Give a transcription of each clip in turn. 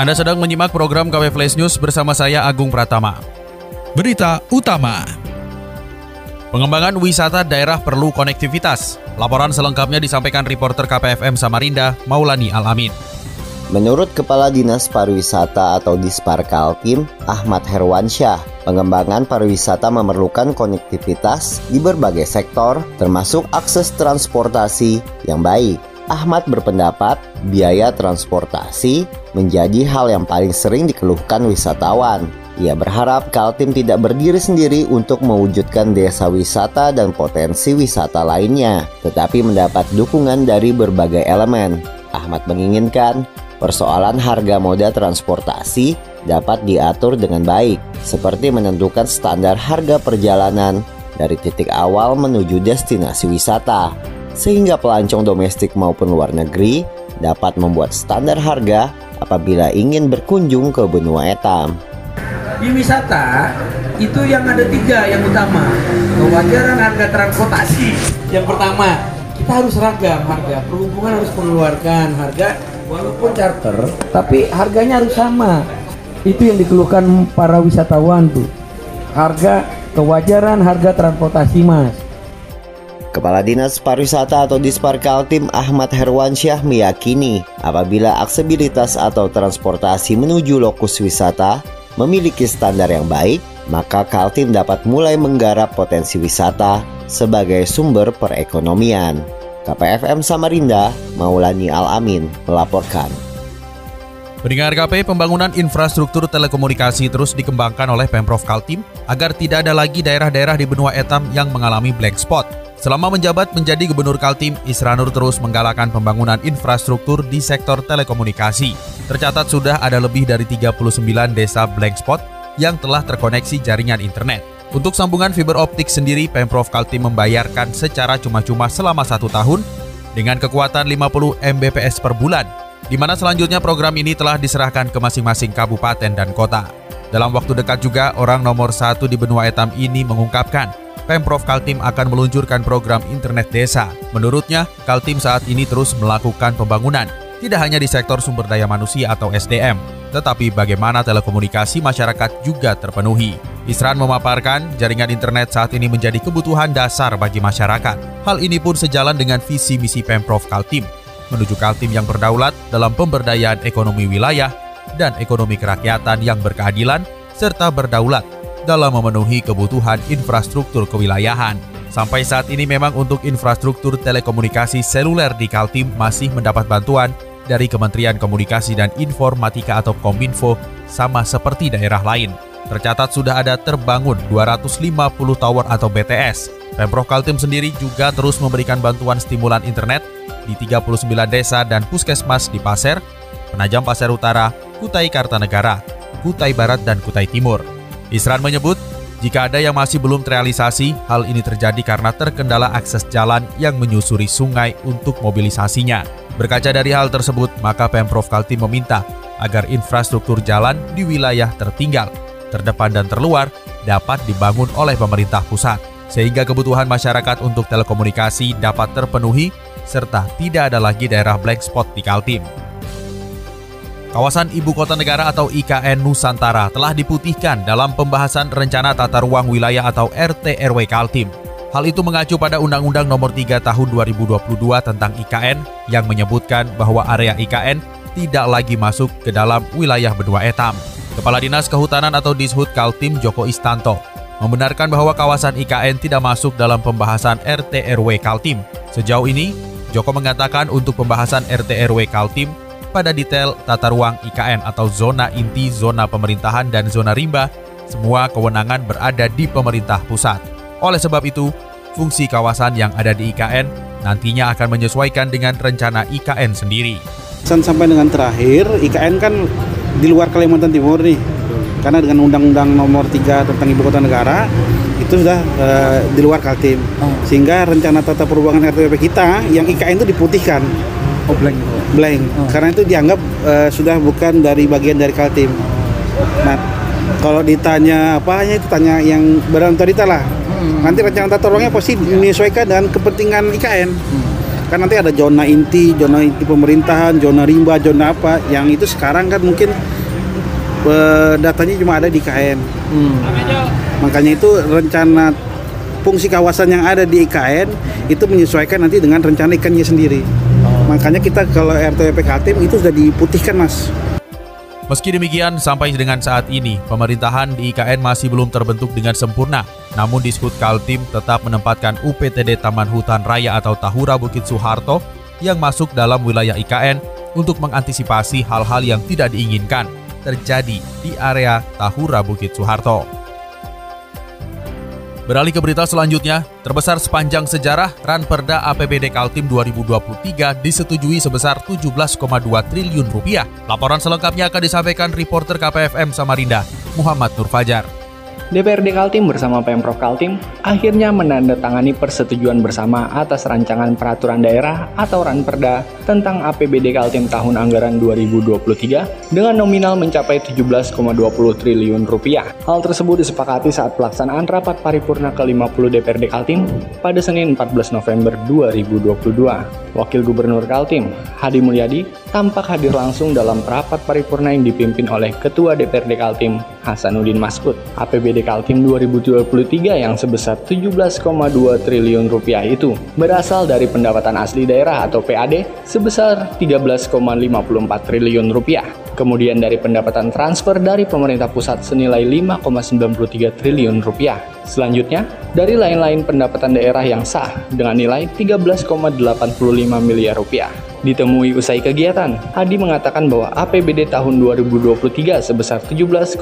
Anda sedang menyimak program KW Flash News bersama saya Agung Pratama. Berita utama. Pengembangan wisata daerah perlu konektivitas. Laporan selengkapnya disampaikan reporter KPFM Samarinda, Maulani Alamin. Menurut Kepala Dinas Pariwisata atau Dispar Kaltim, Ahmad Herwansyah, pengembangan pariwisata memerlukan konektivitas di berbagai sektor, termasuk akses transportasi yang baik. Ahmad berpendapat biaya transportasi menjadi hal yang paling sering dikeluhkan wisatawan. Ia berharap Kaltim tidak berdiri sendiri untuk mewujudkan desa wisata dan potensi wisata lainnya, tetapi mendapat dukungan dari berbagai elemen. Ahmad menginginkan persoalan harga moda transportasi dapat diatur dengan baik, seperti menentukan standar harga perjalanan dari titik awal menuju destinasi wisata, sehingga pelancong domestik maupun luar negeri dapat membuat standar harga apabila ingin berkunjung ke benua etam. Di wisata itu yang ada tiga yang utama kewajaran harga transportasi. Yang pertama kita harus ragam harga perhubungan harus mengeluarkan harga walaupun charter tapi harganya harus sama. Itu yang dikeluhkan para wisatawan tuh harga kewajaran harga transportasi mas Kepala Dinas Pariwisata atau Dispar Kaltim Ahmad Herwansyah meyakini apabila aksesibilitas atau transportasi menuju lokus wisata memiliki standar yang baik, maka Kaltim dapat mulai menggarap potensi wisata sebagai sumber perekonomian. KPFM Samarinda, Maulani Alamin melaporkan. Pendengar KP, pembangunan infrastruktur telekomunikasi terus dikembangkan oleh Pemprov Kaltim agar tidak ada lagi daerah-daerah di benua etam yang mengalami blank spot. Selama menjabat menjadi Gubernur Kaltim, Isranur terus menggalakkan pembangunan infrastruktur di sektor telekomunikasi. Tercatat sudah ada lebih dari 39 desa blank spot yang telah terkoneksi jaringan internet. Untuk sambungan fiber optik sendiri, Pemprov Kaltim membayarkan secara cuma-cuma selama satu tahun dengan kekuatan 50 Mbps per bulan, di mana selanjutnya program ini telah diserahkan ke masing-masing kabupaten dan kota. Dalam waktu dekat juga, orang nomor satu di benua etam ini mengungkapkan Pemprov Kaltim akan meluncurkan program internet desa. Menurutnya, Kaltim saat ini terus melakukan pembangunan, tidak hanya di sektor sumber daya manusia atau SDM, tetapi bagaimana telekomunikasi masyarakat juga terpenuhi. Isran memaparkan jaringan internet saat ini menjadi kebutuhan dasar bagi masyarakat. Hal ini pun sejalan dengan visi misi Pemprov Kaltim, menuju Kaltim yang berdaulat dalam pemberdayaan ekonomi wilayah dan ekonomi kerakyatan yang berkeadilan serta berdaulat dalam memenuhi kebutuhan infrastruktur kewilayahan. Sampai saat ini memang untuk infrastruktur telekomunikasi seluler di Kaltim masih mendapat bantuan dari Kementerian Komunikasi dan Informatika atau Kominfo sama seperti daerah lain. Tercatat sudah ada terbangun 250 tower atau BTS. Pemprov Kaltim sendiri juga terus memberikan bantuan stimulan internet di 39 desa dan puskesmas di Pasir, Penajam Pasir Utara, Kutai Kartanegara, Kutai Barat, dan Kutai Timur. Isran menyebut, jika ada yang masih belum terrealisasi, hal ini terjadi karena terkendala akses jalan yang menyusuri sungai untuk mobilisasinya. Berkaca dari hal tersebut, maka Pemprov Kaltim meminta agar infrastruktur jalan di wilayah tertinggal, terdepan dan terluar dapat dibangun oleh pemerintah pusat, sehingga kebutuhan masyarakat untuk telekomunikasi dapat terpenuhi serta tidak ada lagi daerah blank spot di Kaltim. Kawasan Ibu Kota Negara atau IKN Nusantara telah diputihkan dalam pembahasan Rencana Tata Ruang Wilayah atau RT RW Kaltim. Hal itu mengacu pada Undang-Undang Nomor 3 Tahun 2022 tentang IKN yang menyebutkan bahwa area IKN tidak lagi masuk ke dalam wilayah Benua Etam. Kepala Dinas Kehutanan atau Dishub Kaltim Joko Istanto membenarkan bahwa kawasan IKN tidak masuk dalam pembahasan RT RW Kaltim. Sejauh ini, Joko mengatakan untuk pembahasan RT RW Kaltim pada detail tata ruang IKN atau zona inti, zona pemerintahan, dan zona rimba, semua kewenangan berada di pemerintah pusat. Oleh sebab itu, fungsi kawasan yang ada di IKN nantinya akan menyesuaikan dengan rencana IKN sendiri. Sampai dengan terakhir, IKN kan di luar Kalimantan Timur nih. Karena dengan Undang-Undang Nomor 3 tentang Ibu Kota Negara itu sudah uh, di luar Kaltim. Oh. Sehingga rencana tata perubahan RTP kita yang IKN itu diputihkan. Oh blank Oh. karena itu dianggap uh, sudah bukan dari bagian dari Kaltim. Nah, kalau ditanya apa hanya itu tanya yang berantorita lah. Nanti rencana tata ruangnya pasti menyesuaikan dengan kepentingan IKN. Kan nanti ada zona inti, zona inti pemerintahan, zona rimba, zona apa yang itu sekarang kan mungkin eh, datanya cuma ada di IKN. Makanya itu rencana fungsi kawasan yang ada di IKN itu menyesuaikan nanti dengan rencana ikannya sendiri. Makanya kita kalau RTP Kaltim itu sudah diputihkan mas. Meski demikian, sampai dengan saat ini, pemerintahan di IKN masih belum terbentuk dengan sempurna. Namun Diskut Kaltim tetap menempatkan UPTD Taman Hutan Raya atau Tahura Bukit Soeharto yang masuk dalam wilayah IKN untuk mengantisipasi hal-hal yang tidak diinginkan terjadi di area Tahura Bukit Soeharto. Beralih ke berita selanjutnya, terbesar sepanjang sejarah Ranperda APBD Kaltim 2023 disetujui sebesar 17,2 triliun rupiah. Laporan selengkapnya akan disampaikan reporter KPFM Samarinda, Muhammad Nur Fajar. DPRD Kaltim bersama Pemprov Kaltim akhirnya menandatangani persetujuan bersama atas rancangan peraturan daerah atau Ranperda tentang APBD Kaltim tahun anggaran 2023 dengan nominal mencapai 17,20 triliun rupiah. Hal tersebut disepakati saat pelaksanaan rapat paripurna ke-50 DPRD Kaltim pada Senin 14 November 2022. Wakil Gubernur Kaltim, Hadi Mulyadi, tampak hadir langsung dalam rapat paripurna yang dipimpin oleh Ketua DPRD Kaltim, Hasanuddin Maskut. APBD Kaltim 2023 yang sebesar 17,2 triliun rupiah itu berasal dari pendapatan asli daerah atau PAD sebesar 13,54 triliun rupiah. Kemudian dari pendapatan transfer dari pemerintah pusat senilai 5,93 triliun rupiah. Selanjutnya, dari lain-lain pendapatan daerah yang sah dengan nilai 13,85 miliar rupiah. Ditemui usai kegiatan, Hadi mengatakan bahwa APBD tahun 2023 sebesar 17,2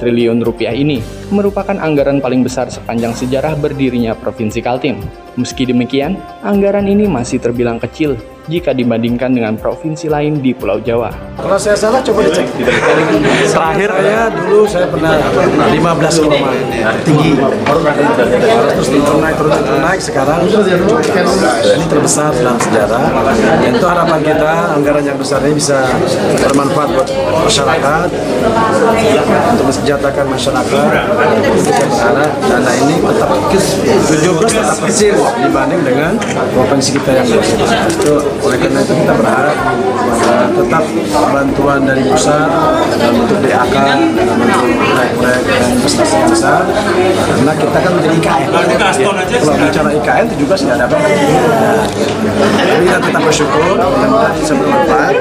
triliun rupiah ini merupakan anggaran paling besar sepanjang sejarah berdirinya Provinsi Kaltim. Meski demikian, anggaran ini masih terbilang kecil jika dibandingkan dengan provinsi lain di Pulau Jawa. Kalau saya salah coba dicek. Terakhir saya dulu saya pernah 15 koma tinggi. Terus turun naik turun naik sekarang ini terbesar dalam sejarah. Tentu harapan kita anggaran yang besar ini bisa bermanfaat buat masyarakat untuk mensejahterakan masyarakat. Kita berharap dana ini tetap 17 tetap kecil dibanding dengan provinsi kita yang besar. Itu oleh karena itu kita berharap uh, tetap bantuan dari pusat dalam bentuk DAK dalam bentuk proyek-proyek dan investasi yang besar. Karena kita kan menjadi IKN kalau bicara IKN itu juga sudah dapat jadi kita tetap bersyukur mudah-mudahan bisa bermanfaat.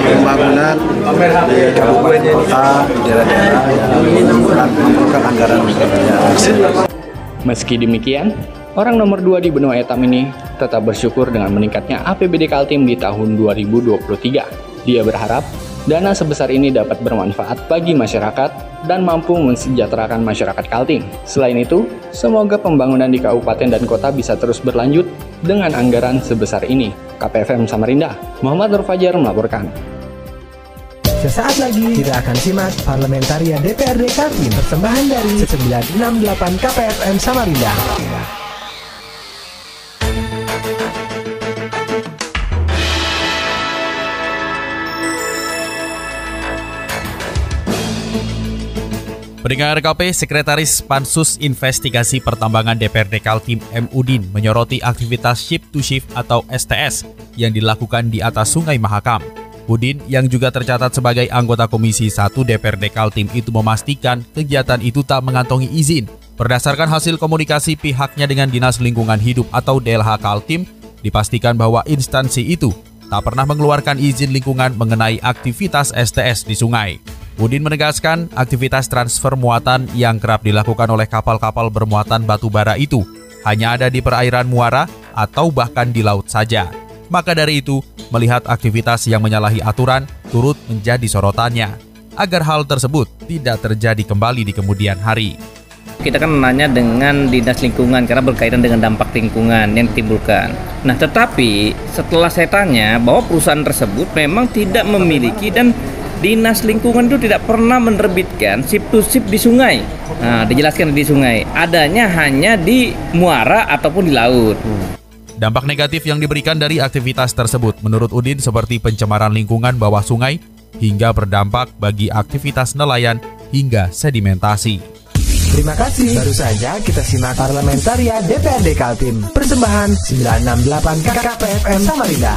Pembangunan di kabupaten kota di daerah-daerah yang memerlukan anggaran. Meski demikian, orang nomor 2 di benua etam ini tetap bersyukur dengan meningkatnya APBD Kaltim di tahun 2023. Dia berharap dana sebesar ini dapat bermanfaat bagi masyarakat dan mampu mensejahterakan masyarakat Kaltim. Selain itu, semoga pembangunan di kabupaten dan kota bisa terus berlanjut dengan anggaran sebesar ini. KPFM Samarinda, Muhammad Nur Fajar melaporkan. Sesaat lagi kita akan simak Parlamentaria DPRD Kaltim persembahan dari 968 KPFM Samarinda. Pendengar RKP, Sekretaris Pansus Investigasi Pertambangan DPRD Kaltim M. Udin menyoroti aktivitas ship to shift atau STS yang dilakukan di atas Sungai Mahakam. Udin yang juga tercatat sebagai anggota Komisi 1 DPRD Kaltim itu memastikan kegiatan itu tak mengantongi izin. Berdasarkan hasil komunikasi pihaknya dengan Dinas Lingkungan Hidup atau DLH Kaltim, dipastikan bahwa instansi itu tak pernah mengeluarkan izin lingkungan mengenai aktivitas STS di sungai. Udin menegaskan aktivitas transfer muatan yang kerap dilakukan oleh kapal-kapal bermuatan batu bara itu hanya ada di perairan muara atau bahkan di laut saja. Maka dari itu, melihat aktivitas yang menyalahi aturan turut menjadi sorotannya agar hal tersebut tidak terjadi kembali di kemudian hari. Kita kan menanya dengan dinas lingkungan karena berkaitan dengan dampak lingkungan yang ditimbulkan. Nah, tetapi setelah saya tanya bahwa perusahaan tersebut memang tidak memiliki dan Dinas Lingkungan itu tidak pernah menerbitkan sip to sip di sungai. Nah, dijelaskan di sungai. Adanya hanya di muara ataupun di laut. Dampak negatif yang diberikan dari aktivitas tersebut menurut Udin seperti pencemaran lingkungan bawah sungai hingga berdampak bagi aktivitas nelayan hingga sedimentasi. Terima kasih. Baru saja kita simak Parlamentaria DPRD Kaltim. Persembahan 968 KKPFM Samarinda.